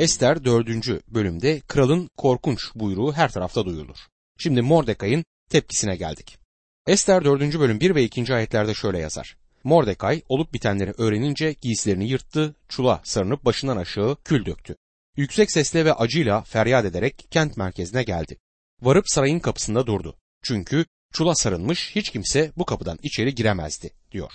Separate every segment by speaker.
Speaker 1: Ester 4. bölümde kralın korkunç buyruğu her tarafta duyulur. Şimdi Mordekai'nin tepkisine geldik. Ester 4. bölüm 1 ve 2. ayetlerde şöyle yazar. Mordekay olup bitenleri öğrenince giysilerini yırttı, çula sarınıp başından aşağı kül döktü. Yüksek sesle ve acıyla feryat ederek kent merkezine geldi. Varıp sarayın kapısında durdu. Çünkü çula sarılmış hiç kimse bu kapıdan içeri giremezdi diyor.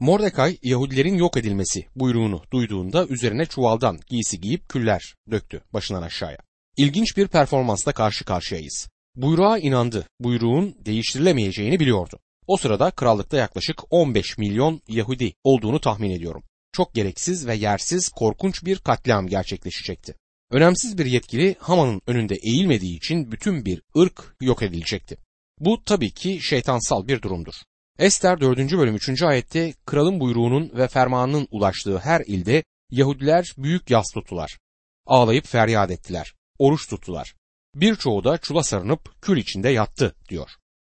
Speaker 1: Mordekay Yahudilerin yok edilmesi buyruğunu duyduğunda üzerine çuvaldan giysi giyip küller döktü başından aşağıya. İlginç bir performansla karşı karşıyayız. Buyruğa inandı. Buyruğun değiştirilemeyeceğini biliyordu. O sırada krallıkta yaklaşık 15 milyon Yahudi olduğunu tahmin ediyorum. Çok gereksiz ve yersiz korkunç bir katliam gerçekleşecekti. Önemsiz bir yetkili Haman'ın önünde eğilmediği için bütün bir ırk yok edilecekti. Bu tabii ki şeytansal bir durumdur. Ester 4. bölüm 3. ayette kralın buyruğunun ve fermanının ulaştığı her ilde Yahudiler büyük yas tuttular. Ağlayıp feryat ettiler. Oruç tuttular. Birçoğu da çula sarınıp kül içinde yattı diyor.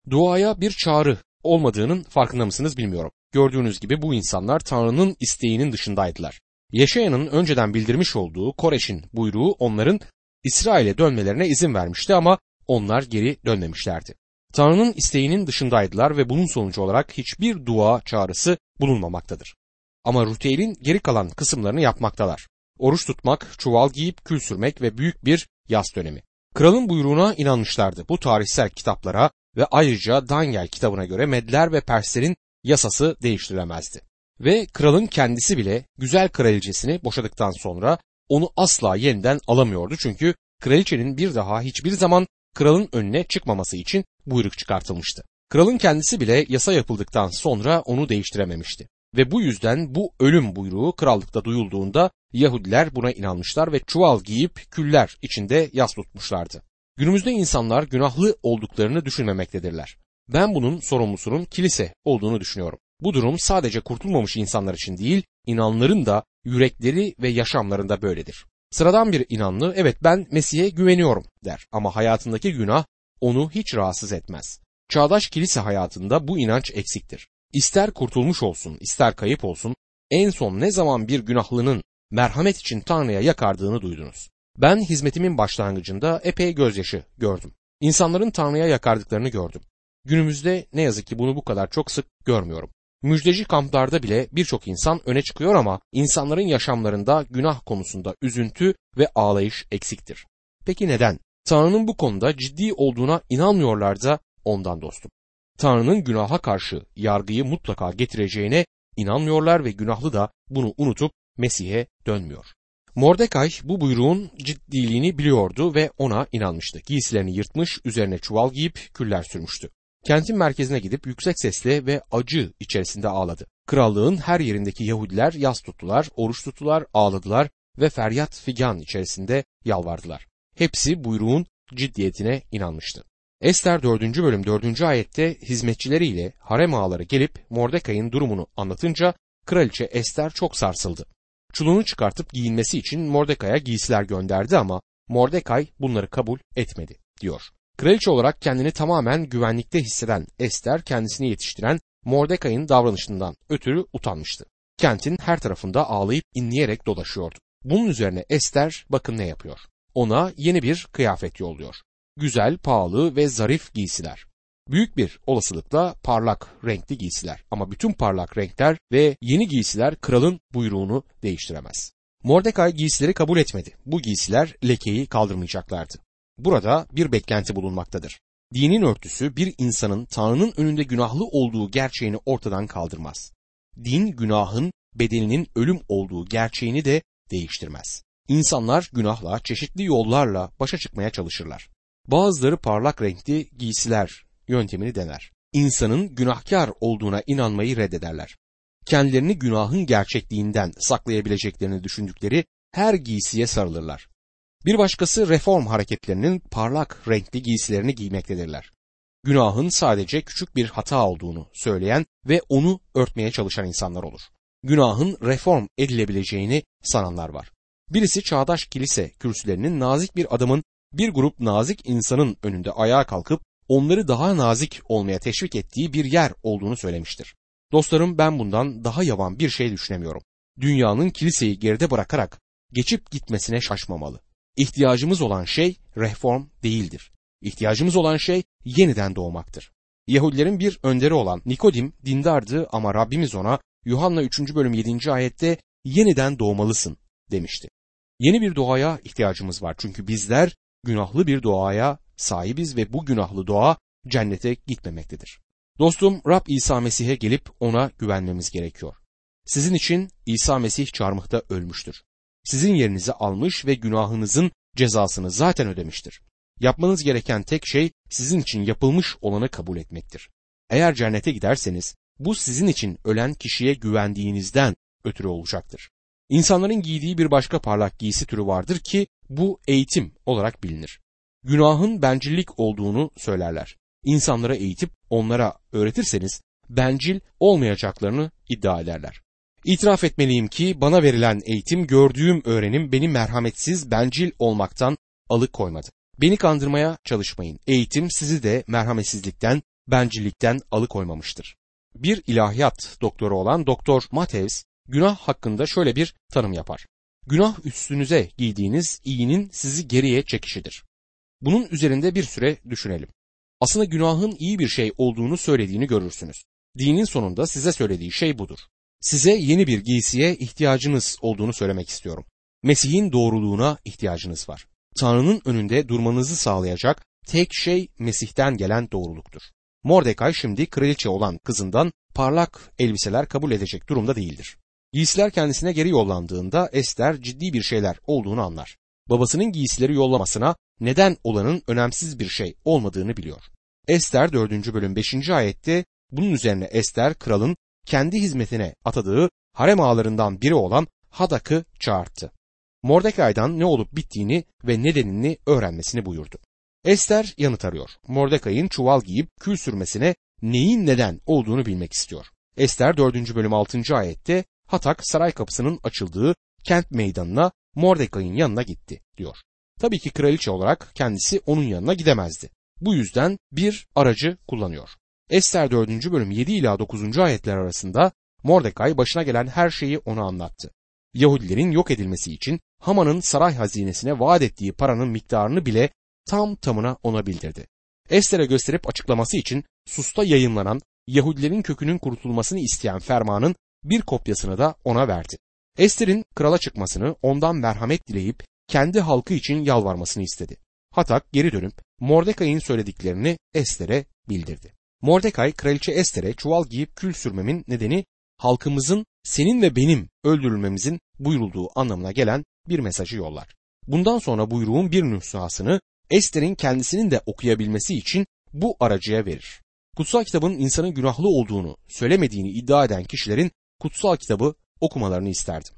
Speaker 1: Duaya bir çağrı olmadığının farkında mısınız bilmiyorum. Gördüğünüz gibi bu insanlar Tanrı'nın isteğinin dışındaydılar. Yaşayanın önceden bildirmiş olduğu Koreş'in buyruğu onların İsrail'e dönmelerine izin vermişti ama onlar geri dönmemişlerdi. Tanrı'nın isteğinin dışındaydılar ve bunun sonucu olarak hiçbir dua çağrısı bulunmamaktadır. Ama ritüelin geri kalan kısımlarını yapmaktalar. Oruç tutmak, çuval giyip kül sürmek ve büyük bir yaz dönemi. Kralın buyruğuna inanmışlardı. Bu tarihsel kitaplara ve ayrıca Daniel kitabına göre Medler ve Perslerin yasası değiştirilemezdi. Ve kralın kendisi bile güzel kraliçesini boşadıktan sonra onu asla yeniden alamıyordu çünkü kraliçenin bir daha hiçbir zaman kralın önüne çıkmaması için buyruk çıkartılmıştı. Kralın kendisi bile yasa yapıldıktan sonra onu değiştirememişti. Ve bu yüzden bu ölüm buyruğu krallıkta duyulduğunda Yahudiler buna inanmışlar ve çuval giyip küller içinde yas tutmuşlardı. Günümüzde insanlar günahlı olduklarını düşünmemektedirler. Ben bunun sorumlusunun kilise olduğunu düşünüyorum. Bu durum sadece kurtulmamış insanlar için değil, inanların da yürekleri ve yaşamlarında böyledir. Sıradan bir inanlı evet ben Mesih'e güveniyorum der ama hayatındaki günah onu hiç rahatsız etmez. Çağdaş kilise hayatında bu inanç eksiktir. İster kurtulmuş olsun, ister kayıp olsun, en son ne zaman bir günahlının merhamet için Tanrı'ya yakardığını duydunuz. Ben hizmetimin başlangıcında epey gözyaşı gördüm. İnsanların Tanrı'ya yakardıklarını gördüm. Günümüzde ne yazık ki bunu bu kadar çok sık görmüyorum. Müjdeci kamplarda bile birçok insan öne çıkıyor ama insanların yaşamlarında günah konusunda üzüntü ve ağlayış eksiktir. Peki neden? Tanrı'nın bu konuda ciddi olduğuna inanmıyorlar da ondan dostum. Tanrı'nın günaha karşı yargıyı mutlaka getireceğine inanmıyorlar ve günahlı da bunu unutup Mesih'e dönmüyor. Mordekay bu buyruğun ciddiliğini biliyordu ve ona inanmıştı. Giysilerini yırtmış, üzerine çuval giyip küller sürmüştü. Kentin merkezine gidip yüksek sesle ve acı içerisinde ağladı. Krallığın her yerindeki Yahudiler yas tuttular, oruç tuttular, ağladılar ve feryat figan içerisinde yalvardılar. Hepsi buyruğun ciddiyetine inanmıştı. Ester 4. bölüm 4. ayette hizmetçileriyle harem ağaları gelip Mordekay'ın durumunu anlatınca kraliçe Ester çok sarsıldı. Çulunu çıkartıp giyinmesi için Mordekay'a giysiler gönderdi ama Mordekay bunları kabul etmedi diyor. Kraliçe olarak kendini tamamen güvenlikte hisseden Ester kendisini yetiştiren Mordekay'ın davranışından ötürü utanmıştı. Kentin her tarafında ağlayıp inleyerek dolaşıyordu. Bunun üzerine Ester bakın ne yapıyor. Ona yeni bir kıyafet yolluyor. Güzel, pahalı ve zarif giysiler. Büyük bir olasılıkla parlak renkli giysiler ama bütün parlak renkler ve yeni giysiler kralın buyruğunu değiştiremez. Mordekay giysileri kabul etmedi. Bu giysiler lekeyi kaldırmayacaklardı. Burada bir beklenti bulunmaktadır. Dinin örtüsü bir insanın Tanrı'nın önünde günahlı olduğu gerçeğini ortadan kaldırmaz. Din günahın bedelinin ölüm olduğu gerçeğini de değiştirmez. İnsanlar günahla çeşitli yollarla başa çıkmaya çalışırlar. Bazıları parlak renkli giysiler yöntemini dener. İnsanın günahkar olduğuna inanmayı reddederler. Kendilerini günahın gerçekliğinden saklayabileceklerini düşündükleri her giysiye sarılırlar. Bir başkası reform hareketlerinin parlak renkli giysilerini giymektedirler. Günahın sadece küçük bir hata olduğunu söyleyen ve onu örtmeye çalışan insanlar olur. Günahın reform edilebileceğini sananlar var. Birisi çağdaş kilise kürsülerinin nazik bir adamın bir grup nazik insanın önünde ayağa kalkıp onları daha nazik olmaya teşvik ettiği bir yer olduğunu söylemiştir. Dostlarım ben bundan daha yavan bir şey düşünemiyorum. Dünyanın kiliseyi geride bırakarak geçip gitmesine şaşmamalı. İhtiyacımız olan şey reform değildir. İhtiyacımız olan şey yeniden doğmaktır. Yahudilerin bir önderi olan Nikodim dindardı ama Rabbimiz ona Yuhanna 3. bölüm 7. ayette yeniden doğmalısın demişti. Yeni bir doğaya ihtiyacımız var çünkü bizler günahlı bir doğaya sahibiz ve bu günahlı doğa cennete gitmemektedir. Dostum Rab İsa Mesih'e gelip ona güvenmemiz gerekiyor. Sizin için İsa Mesih çarmıhta ölmüştür. Sizin yerinizi almış ve günahınızın cezasını zaten ödemiştir. Yapmanız gereken tek şey sizin için yapılmış olanı kabul etmektir. Eğer cennete giderseniz bu sizin için ölen kişiye güvendiğinizden ötürü olacaktır. İnsanların giydiği bir başka parlak giysi türü vardır ki bu eğitim olarak bilinir. Günahın bencillik olduğunu söylerler. İnsanlara eğitip onlara öğretirseniz bencil olmayacaklarını iddia ederler. İtiraf etmeliyim ki bana verilen eğitim, gördüğüm öğrenim beni merhametsiz, bencil olmaktan alıkoymadı. Beni kandırmaya çalışmayın. Eğitim sizi de merhametsizlikten, bencillikten alıkoymamıştır. Bir ilahiyat doktoru olan Doktor Mateus günah hakkında şöyle bir tanım yapar. Günah üstünüze giydiğiniz iyinin sizi geriye çekişidir. Bunun üzerinde bir süre düşünelim. Aslında günahın iyi bir şey olduğunu söylediğini görürsünüz. Dinin sonunda size söylediği şey budur. Size yeni bir giysiye ihtiyacınız olduğunu söylemek istiyorum. Mesih'in doğruluğuna ihtiyacınız var. Tanrı'nın önünde durmanızı sağlayacak tek şey Mesih'ten gelen doğruluktur. Mordecai şimdi kraliçe olan kızından parlak elbiseler kabul edecek durumda değildir. Giysiler kendisine geri yollandığında Ester ciddi bir şeyler olduğunu anlar. Babasının giysileri yollamasına neden olanın önemsiz bir şey olmadığını biliyor. Ester 4. bölüm 5. ayette bunun üzerine Ester kralın kendi hizmetine atadığı harem ağalarından biri olan Hadak'ı çağırttı. Mordekai'dan ne olup bittiğini ve nedenini öğrenmesini buyurdu. Ester yanıt arıyor. Mordekai'nin çuval giyip kül sürmesine neyin neden olduğunu bilmek istiyor. Ester 4. bölüm 6. ayette Hatak saray kapısının açıldığı kent meydanına Mordekai'nin yanına gitti diyor. Tabii ki kraliçe olarak kendisi onun yanına gidemezdi. Bu yüzden bir aracı kullanıyor. Ester 4. bölüm 7 ila 9. ayetler arasında Mordecai başına gelen her şeyi ona anlattı. Yahudilerin yok edilmesi için Haman'ın saray hazinesine vaat ettiği paranın miktarını bile tam tamına ona bildirdi. Ester'e gösterip açıklaması için Sus'ta yayınlanan Yahudilerin kökünün kurutulmasını isteyen fermanın bir kopyasını da ona verdi. Ester'in krala çıkmasını ondan merhamet dileyip kendi halkı için yalvarmasını istedi. Hatak geri dönüp Mordekai'nin söylediklerini Ester'e bildirdi. Mordecai kraliçe Ester'e çuval giyip kül sürmemin nedeni halkımızın senin ve benim öldürülmemizin buyurulduğu anlamına gelen bir mesajı yollar. Bundan sonra buyruğun bir nüshasını Ester'in kendisinin de okuyabilmesi için bu aracıya verir. Kutsal kitabın insanın günahlı olduğunu söylemediğini iddia eden kişilerin kutsal kitabı okumalarını isterdim.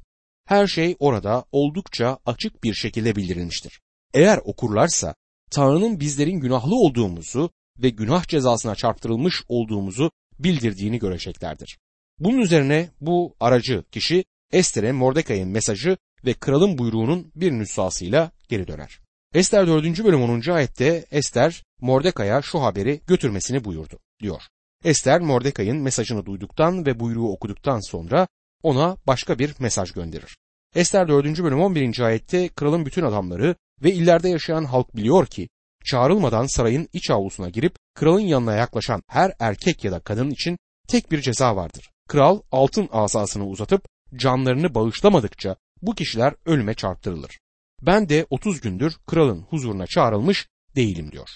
Speaker 1: Her şey orada oldukça açık bir şekilde bildirilmiştir. Eğer okurlarsa Tanrı'nın bizlerin günahlı olduğumuzu ve günah cezasına çarptırılmış olduğumuzu bildirdiğini göreceklerdir. Bunun üzerine bu aracı kişi Ester'e Mordekai'nin mesajı ve kralın buyruğunun bir nüshasıyla geri döner. Ester 4. bölüm 10. ayette Ester Mordekai'ye şu haberi götürmesini buyurdu diyor. Ester Mordekai'nin mesajını duyduktan ve buyruğu okuduktan sonra ona başka bir mesaj gönderir. Ester 4. bölüm 11. ayette kralın bütün adamları ve illerde yaşayan halk biliyor ki çağrılmadan sarayın iç avlusuna girip kralın yanına yaklaşan her erkek ya da kadın için tek bir ceza vardır. Kral altın asasını uzatıp canlarını bağışlamadıkça bu kişiler ölüme çarptırılır. Ben de 30 gündür kralın huzuruna çağrılmış değilim diyor.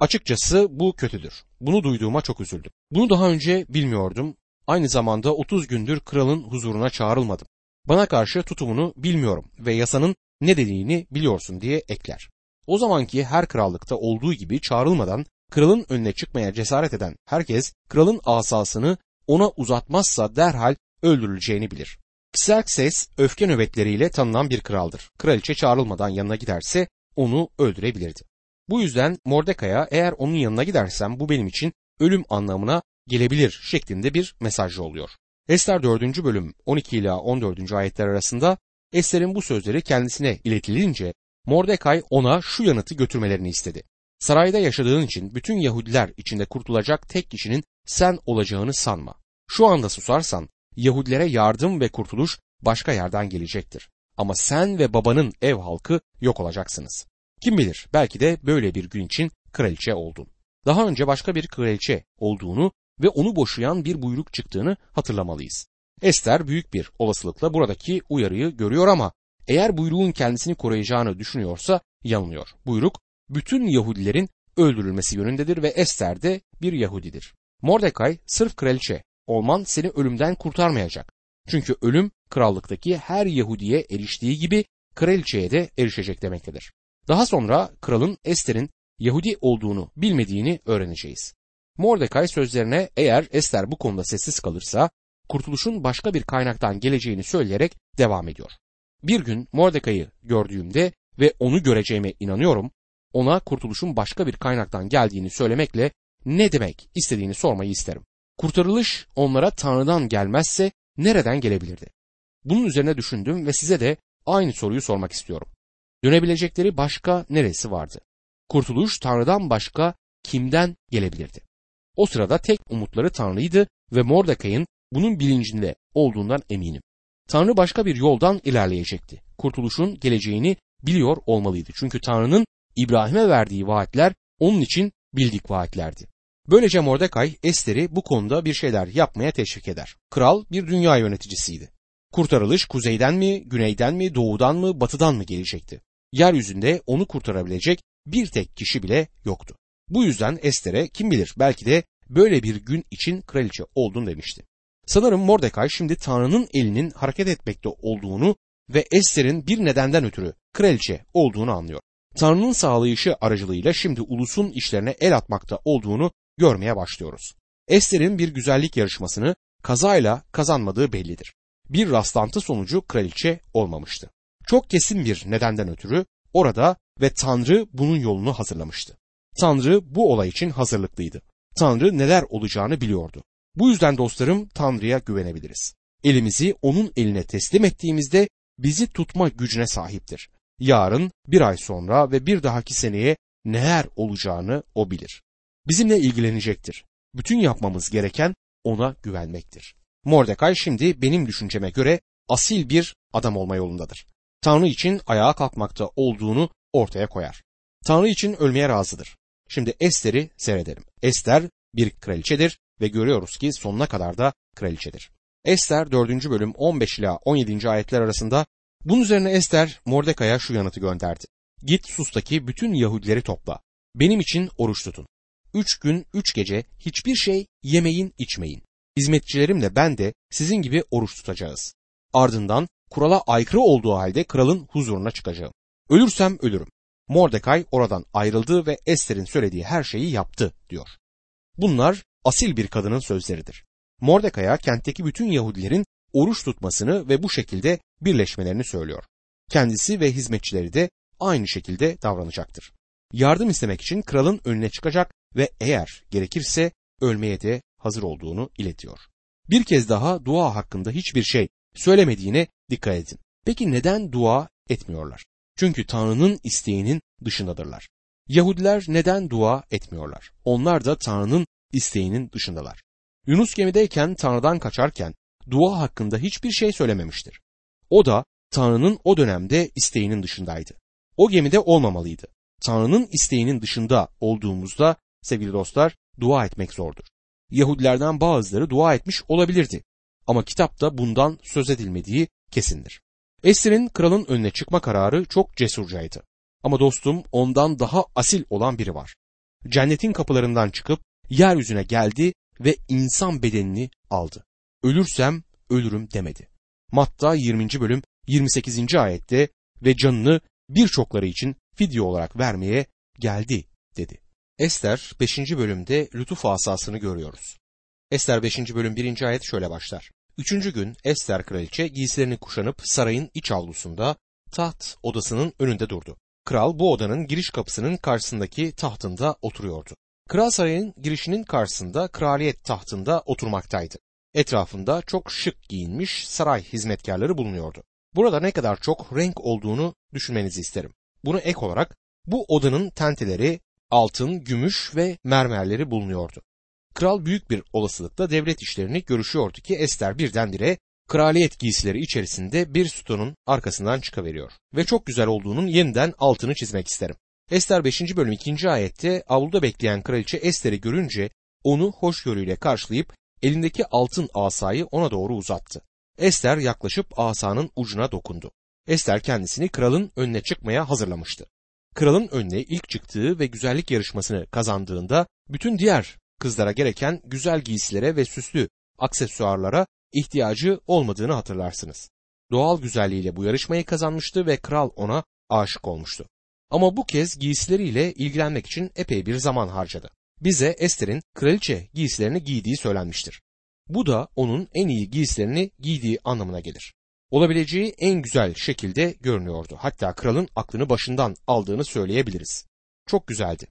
Speaker 1: Açıkçası bu kötüdür. Bunu duyduğuma çok üzüldüm. Bunu daha önce bilmiyordum. Aynı zamanda 30 gündür kralın huzuruna çağrılmadım. Bana karşı tutumunu bilmiyorum ve yasanın ne dediğini biliyorsun diye ekler. O zamanki her krallıkta olduğu gibi çağrılmadan kralın önüne çıkmaya cesaret eden herkes kralın asasını ona uzatmazsa derhal öldürüleceğini bilir. Xerxes öfke nöbetleriyle tanınan bir kraldır. Kraliçe çağrılmadan yanına giderse onu öldürebilirdi. Bu yüzden Mordekai'ye eğer onun yanına gidersem bu benim için ölüm anlamına gelebilir şeklinde bir mesaj oluyor. Ester 4. bölüm 12 ila 14. ayetler arasında Ester'in bu sözleri kendisine iletilince Mordecai ona şu yanıtı götürmelerini istedi. Sarayda yaşadığın için bütün Yahudiler içinde kurtulacak tek kişinin sen olacağını sanma. Şu anda susarsan Yahudilere yardım ve kurtuluş başka yerden gelecektir. ama sen ve babanın ev halkı yok olacaksınız. Kim bilir belki de böyle bir gün için kraliçe oldun. Daha önce başka bir kraliçe olduğunu ve onu boşayan bir buyruk çıktığını hatırlamalıyız. Ester büyük bir olasılıkla buradaki uyarıyı görüyor ama eğer buyruğun kendisini koruyacağını düşünüyorsa yanılıyor. Buyruk bütün Yahudilerin öldürülmesi yönündedir ve Ester de bir Yahudidir. Mordecai sırf kraliçe olman seni ölümden kurtarmayacak. Çünkü ölüm krallıktaki her Yahudiye eriştiği gibi kraliçeye de erişecek demektedir. Daha sonra kralın Ester'in Yahudi olduğunu bilmediğini öğreneceğiz. Mordecai sözlerine eğer Ester bu konuda sessiz kalırsa kurtuluşun başka bir kaynaktan geleceğini söyleyerek devam ediyor. Bir gün Mordecai'yi gördüğümde ve onu göreceğime inanıyorum, ona kurtuluşun başka bir kaynaktan geldiğini söylemekle ne demek istediğini sormayı isterim. Kurtarılış onlara Tanrı'dan gelmezse nereden gelebilirdi? Bunun üzerine düşündüm ve size de aynı soruyu sormak istiyorum. Dönebilecekleri başka neresi vardı? Kurtuluş Tanrı'dan başka kimden gelebilirdi? O sırada tek umutları Tanrı'ydı ve Mordecai'nin bunun bilincinde olduğundan eminim. Tanrı başka bir yoldan ilerleyecekti. Kurtuluşun geleceğini biliyor olmalıydı. Çünkü Tanrı'nın İbrahim'e verdiği vaatler onun için bildik vaatlerdi. Böylece Mordecai Ester'i bu konuda bir şeyler yapmaya teşvik eder. Kral bir dünya yöneticisiydi. Kurtarılış kuzeyden mi, güneyden mi, doğudan mı, batıdan mı gelecekti? Yeryüzünde onu kurtarabilecek bir tek kişi bile yoktu. Bu yüzden Ester'e kim bilir belki de böyle bir gün için kraliçe oldun demişti. Sanırım Mordecai şimdi Tanrı'nın elinin hareket etmekte olduğunu ve Ester'in bir nedenden ötürü kraliçe olduğunu anlıyor. Tanrı'nın sağlayışı aracılığıyla şimdi ulusun işlerine el atmakta olduğunu görmeye başlıyoruz. Ester'in bir güzellik yarışmasını kazayla kazanmadığı bellidir. Bir rastlantı sonucu kraliçe olmamıştı. Çok kesin bir nedenden ötürü orada ve Tanrı bunun yolunu hazırlamıştı. Tanrı bu olay için hazırlıklıydı. Tanrı neler olacağını biliyordu. Bu yüzden dostlarım Tanrı'ya güvenebiliriz. Elimizi onun eline teslim ettiğimizde bizi tutma gücüne sahiptir. Yarın, bir ay sonra ve bir dahaki seneye neler olacağını o bilir. Bizimle ilgilenecektir. Bütün yapmamız gereken ona güvenmektir. Mordecai şimdi benim düşünceme göre asil bir adam olma yolundadır. Tanrı için ayağa kalkmakta olduğunu ortaya koyar. Tanrı için ölmeye razıdır. Şimdi Ester'i seyredelim. Ester bir kraliçedir ve görüyoruz ki sonuna kadar da kraliçedir. Ester 4. bölüm 15 ila 17. ayetler arasında bunun üzerine Ester Mordekai'ye şu yanıtı gönderdi. Git Sus'taki bütün Yahudileri topla. Benim için oruç tutun. Üç gün, üç gece hiçbir şey yemeyin, içmeyin. Hizmetçilerimle ben de sizin gibi oruç tutacağız. Ardından kurala aykırı olduğu halde kralın huzuruna çıkacağım. Ölürsem ölürüm. Mordecai oradan ayrıldı ve Ester'in söylediği her şeyi yaptı diyor. Bunlar asil bir kadının sözleridir. Mordecai'ya kentteki bütün Yahudilerin oruç tutmasını ve bu şekilde birleşmelerini söylüyor. Kendisi ve hizmetçileri de aynı şekilde davranacaktır. Yardım istemek için kralın önüne çıkacak ve eğer gerekirse ölmeye de hazır olduğunu iletiyor. Bir kez daha dua hakkında hiçbir şey söylemediğine dikkat edin. Peki neden dua etmiyorlar? Çünkü Tanrı'nın isteğinin dışındadırlar. Yahudiler neden dua etmiyorlar? Onlar da Tanrı'nın isteğinin dışındalar. Yunus gemideyken Tanrı'dan kaçarken dua hakkında hiçbir şey söylememiştir. O da Tanrı'nın o dönemde isteğinin dışındaydı. O gemide olmamalıydı. Tanrı'nın isteğinin dışında olduğumuzda sevgili dostlar dua etmek zordur. Yahudilerden bazıları dua etmiş olabilirdi ama kitapta bundan söz edilmediği kesindir. Esir'in kralın önüne çıkma kararı çok cesurcaydı. Ama dostum ondan daha asil olan biri var. Cennetin kapılarından çıkıp yeryüzüne geldi ve insan bedenini aldı. Ölürsem ölürüm demedi. Matta 20. bölüm 28. ayette ve canını birçokları için fidye olarak vermeye geldi dedi. Ester 5. bölümde lütuf asasını görüyoruz. Ester 5. bölüm 1. ayet şöyle başlar. Üçüncü gün Ester kraliçe giysilerini kuşanıp sarayın iç avlusunda taht odasının önünde durdu. Kral bu odanın giriş kapısının karşısındaki tahtında oturuyordu. Kral sarayın girişinin karşısında kraliyet tahtında oturmaktaydı. Etrafında çok şık giyinmiş saray hizmetkarları bulunuyordu. Burada ne kadar çok renk olduğunu düşünmenizi isterim. Bunu ek olarak bu odanın tenteleri, altın, gümüş ve mermerleri bulunuyordu. Kral büyük bir olasılıkla devlet işlerini görüşüyordu ki Ester birdenbire kraliyet giysileri içerisinde bir sütunun arkasından çıkıveriyor. Ve çok güzel olduğunun yeniden altını çizmek isterim. Ester 5. bölüm 2. ayette avluda bekleyen kraliçe Ester'i görünce onu hoşgörüyle karşılayıp elindeki altın asayı ona doğru uzattı. Ester yaklaşıp asanın ucuna dokundu. Ester kendisini kralın önüne çıkmaya hazırlamıştı. Kralın önüne ilk çıktığı ve güzellik yarışmasını kazandığında bütün diğer kızlara gereken güzel giysilere ve süslü aksesuarlara ihtiyacı olmadığını hatırlarsınız. Doğal güzelliğiyle bu yarışmayı kazanmıştı ve kral ona aşık olmuştu. Ama bu kez giysileriyle ilgilenmek için epey bir zaman harcadı. Bize Ester'in kraliçe giysilerini giydiği söylenmiştir. Bu da onun en iyi giysilerini giydiği anlamına gelir. Olabileceği en güzel şekilde görünüyordu. Hatta kralın aklını başından aldığını söyleyebiliriz. Çok güzeldi.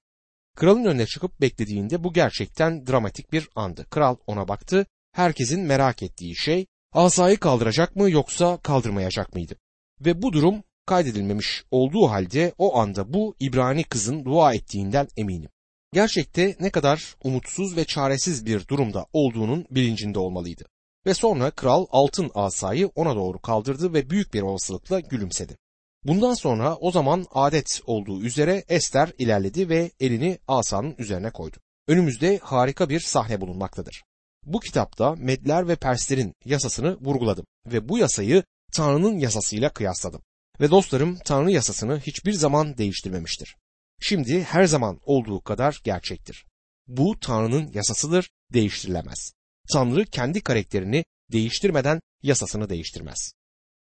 Speaker 1: Kralın önüne çıkıp beklediğinde bu gerçekten dramatik bir andı. Kral ona baktı. Herkesin merak ettiği şey asayı kaldıracak mı yoksa kaldırmayacak mıydı? Ve bu durum kaydedilmemiş olduğu halde o anda bu İbrani kızın dua ettiğinden eminim. Gerçekte ne kadar umutsuz ve çaresiz bir durumda olduğunun bilincinde olmalıydı. Ve sonra kral altın asayı ona doğru kaldırdı ve büyük bir olasılıkla gülümsedi. Bundan sonra o zaman adet olduğu üzere Ester ilerledi ve elini asanın üzerine koydu. Önümüzde harika bir sahne bulunmaktadır. Bu kitapta Medler ve Perslerin yasasını vurguladım ve bu yasayı Tanrı'nın yasasıyla kıyasladım. Ve dostlarım Tanrı yasasını hiçbir zaman değiştirmemiştir. Şimdi her zaman olduğu kadar gerçektir. Bu Tanrı'nın yasasıdır, değiştirilemez. Tanrı kendi karakterini değiştirmeden yasasını değiştirmez.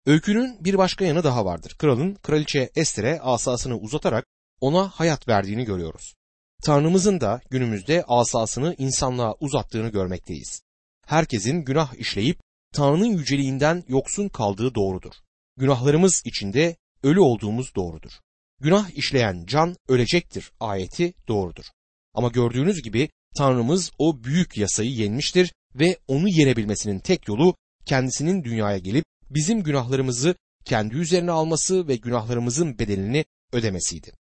Speaker 1: Öykünün bir başka yanı daha vardır. Kralın kraliçe Ester'e asasını uzatarak ona hayat verdiğini görüyoruz. Tanrımızın da günümüzde asasını insanlığa uzattığını görmekteyiz. Herkesin günah işleyip Tanrı'nın yüceliğinden yoksun kaldığı doğrudur. Günahlarımız içinde ölü olduğumuz doğrudur. Günah işleyen can ölecektir ayeti doğrudur. Ama gördüğünüz gibi Tanrımız o büyük yasayı yenmiştir ve onu yenebilmesinin tek yolu kendisinin dünyaya gelip bizim günahlarımızı kendi üzerine alması ve günahlarımızın bedelini ödemesiydi.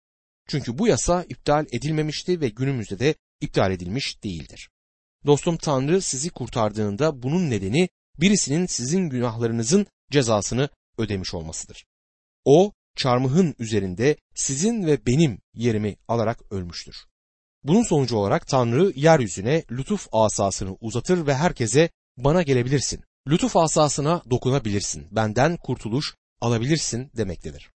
Speaker 1: Çünkü bu yasa iptal edilmemişti ve günümüzde de iptal edilmiş değildir. Dostum Tanrı sizi kurtardığında bunun nedeni birisinin sizin günahlarınızın cezasını ödemiş olmasıdır. O çarmıhın üzerinde sizin ve benim yerimi alarak ölmüştür. Bunun sonucu olarak Tanrı yeryüzüne lütuf asasını uzatır ve herkese bana gelebilirsin. Lütuf asasına dokunabilirsin. Benden kurtuluş alabilirsin demektedir.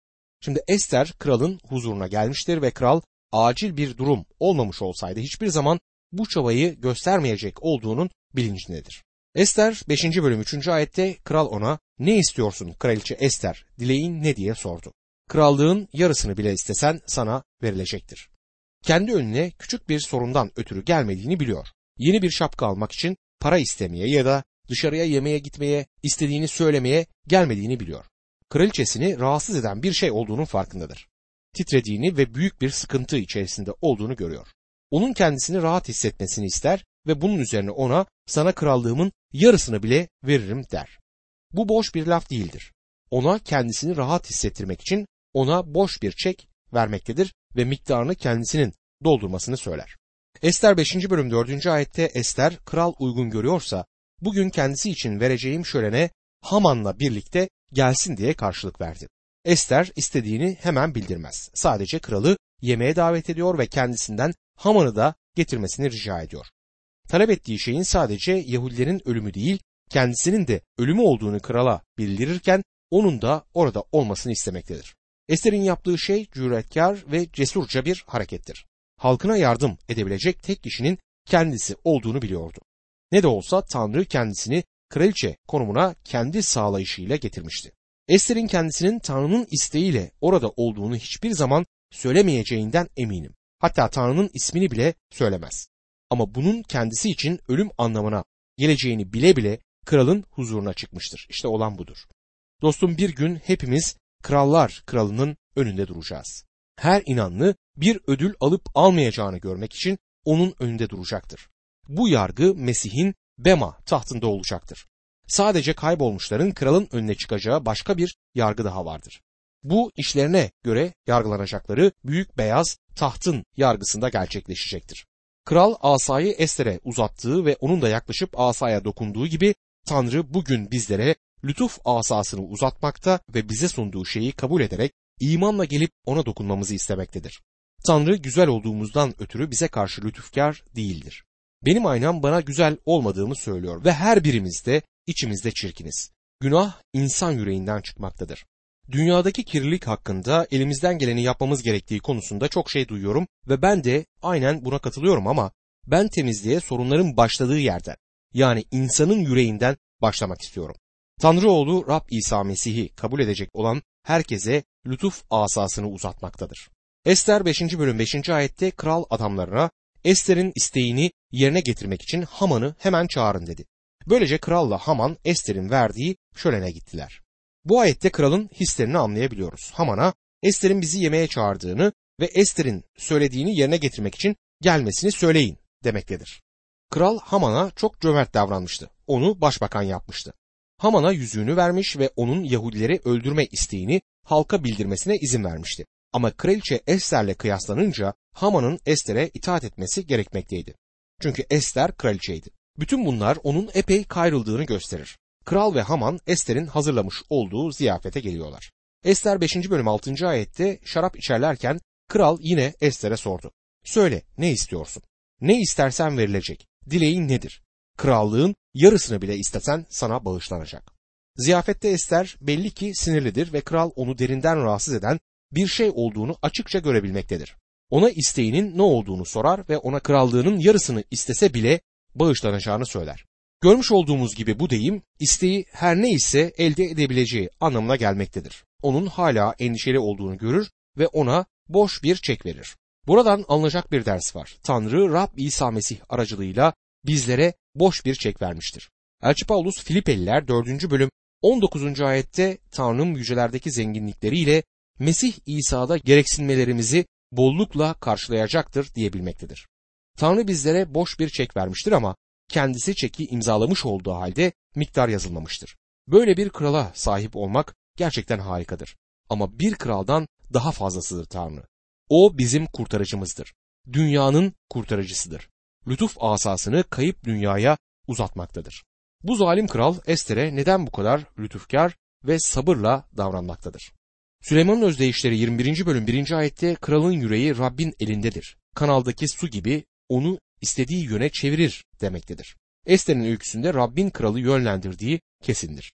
Speaker 1: Şimdi Ester kralın huzuruna gelmiştir ve kral acil bir durum olmamış olsaydı hiçbir zaman bu çabayı göstermeyecek olduğunun bilincindedir. Ester 5. bölüm 3. ayette kral ona ne istiyorsun kraliçe Ester dileğin ne diye sordu. Krallığın yarısını bile istesen sana verilecektir. Kendi önüne küçük bir sorundan ötürü gelmediğini biliyor. Yeni bir şapka almak için para istemeye ya da dışarıya yemeğe gitmeye istediğini söylemeye gelmediğini biliyor. Kraliçesini rahatsız eden bir şey olduğunun farkındadır. Titrediğini ve büyük bir sıkıntı içerisinde olduğunu görüyor. Onun kendisini rahat hissetmesini ister ve bunun üzerine ona sana krallığımın yarısını bile veririm der. Bu boş bir laf değildir. Ona kendisini rahat hissettirmek için ona boş bir çek vermektedir ve miktarını kendisinin doldurmasını söyler. Ester 5. bölüm 4. ayette Ester kral uygun görüyorsa bugün kendisi için vereceğim şölene Haman'la birlikte gelsin diye karşılık verdi. Ester istediğini hemen bildirmez. Sadece kralı yemeğe davet ediyor ve kendisinden Haman'ı da getirmesini rica ediyor. Talep ettiği şeyin sadece Yahudilerin ölümü değil, kendisinin de ölümü olduğunu krala bildirirken onun da orada olmasını istemektedir. Ester'in yaptığı şey cüretkar ve cesurca bir harekettir. Halkına yardım edebilecek tek kişinin kendisi olduğunu biliyordu. Ne de olsa Tanrı kendisini kraliçe konumuna kendi sağlayışıyla getirmişti. Ester'in kendisinin Tanrı'nın isteğiyle orada olduğunu hiçbir zaman söylemeyeceğinden eminim. Hatta Tanrı'nın ismini bile söylemez. Ama bunun kendisi için ölüm anlamına geleceğini bile bile kralın huzuruna çıkmıştır. İşte olan budur. Dostum bir gün hepimiz krallar kralının önünde duracağız. Her inanlı bir ödül alıp almayacağını görmek için onun önünde duracaktır. Bu yargı Mesih'in Bema tahtında olacaktır. Sadece kaybolmuşların kralın önüne çıkacağı başka bir yargı daha vardır. Bu işlerine göre yargılanacakları büyük beyaz tahtın yargısında gerçekleşecektir. Kral asayı Ester'e uzattığı ve onun da yaklaşıp asaya dokunduğu gibi Tanrı bugün bizlere lütuf asasını uzatmakta ve bize sunduğu şeyi kabul ederek imanla gelip ona dokunmamızı istemektedir. Tanrı güzel olduğumuzdan ötürü bize karşı lütufkar değildir. Benim aynam bana güzel olmadığımı söylüyor ve her birimiz de içimizde çirkiniz. Günah insan yüreğinden çıkmaktadır. Dünyadaki kirlilik hakkında elimizden geleni yapmamız gerektiği konusunda çok şey duyuyorum ve ben de aynen buna katılıyorum ama ben temizliğe sorunların başladığı yerden yani insanın yüreğinden başlamak istiyorum. Tanrı oğlu Rab İsa Mesih'i kabul edecek olan herkese lütuf asasını uzatmaktadır. Ester 5. bölüm 5. ayette kral adamlarına Ester'in isteğini yerine getirmek için Haman'ı hemen çağırın dedi. Böylece kralla Haman Ester'in verdiği şölene gittiler. Bu ayette kralın hislerini anlayabiliyoruz. Haman'a Ester'in bizi yemeğe çağırdığını ve Ester'in söylediğini yerine getirmek için gelmesini söyleyin demektedir. Kral Haman'a çok cömert davranmıştı. Onu başbakan yapmıştı. Haman'a yüzüğünü vermiş ve onun Yahudileri öldürme isteğini halka bildirmesine izin vermişti. Ama kraliçe Ester'le kıyaslanınca Haman'ın Ester'e itaat etmesi gerekmekteydi. Çünkü Ester kraliçeydi. Bütün bunlar onun epey kayrıldığını gösterir. Kral ve Haman Ester'in hazırlamış olduğu ziyafete geliyorlar. Ester 5. bölüm 6. ayette şarap içerlerken kral yine Ester'e sordu. Söyle ne istiyorsun? Ne istersen verilecek. Dileğin nedir? Krallığın yarısını bile istesen sana bağışlanacak. Ziyafette Ester belli ki sinirlidir ve kral onu derinden rahatsız eden bir şey olduğunu açıkça görebilmektedir. Ona isteğinin ne olduğunu sorar ve ona krallığının yarısını istese bile bağışlanacağını söyler. Görmüş olduğumuz gibi bu deyim isteği her ne ise elde edebileceği anlamına gelmektedir. Onun hala endişeli olduğunu görür ve ona boş bir çek verir. Buradan alınacak bir ders var. Tanrı Rab İsa Mesih aracılığıyla bizlere boş bir çek vermiştir. Elçi Paulus Filipeliler 4. bölüm 19. ayette Tanrım yücelerdeki zenginlikleriyle Mesih İsa'da gereksinmelerimizi bollukla karşılayacaktır diyebilmektedir. Tanrı bizlere boş bir çek vermiştir ama kendisi çeki imzalamış olduğu halde miktar yazılmamıştır. Böyle bir krala sahip olmak gerçekten harikadır. Ama bir kraldan daha fazlasıdır Tanrı. O bizim kurtarıcımızdır. Dünyanın kurtarıcısıdır. Lütuf asasını kayıp dünyaya uzatmaktadır. Bu zalim kral Ester'e neden bu kadar lütufkar ve sabırla davranmaktadır? Süleyman'ın özdeyişleri 21. bölüm 1. ayette kralın yüreği Rabbin elindedir. Kanaldaki su gibi onu istediği yöne çevirir demektedir. Ester'in öyküsünde Rabbin kralı yönlendirdiği kesindir.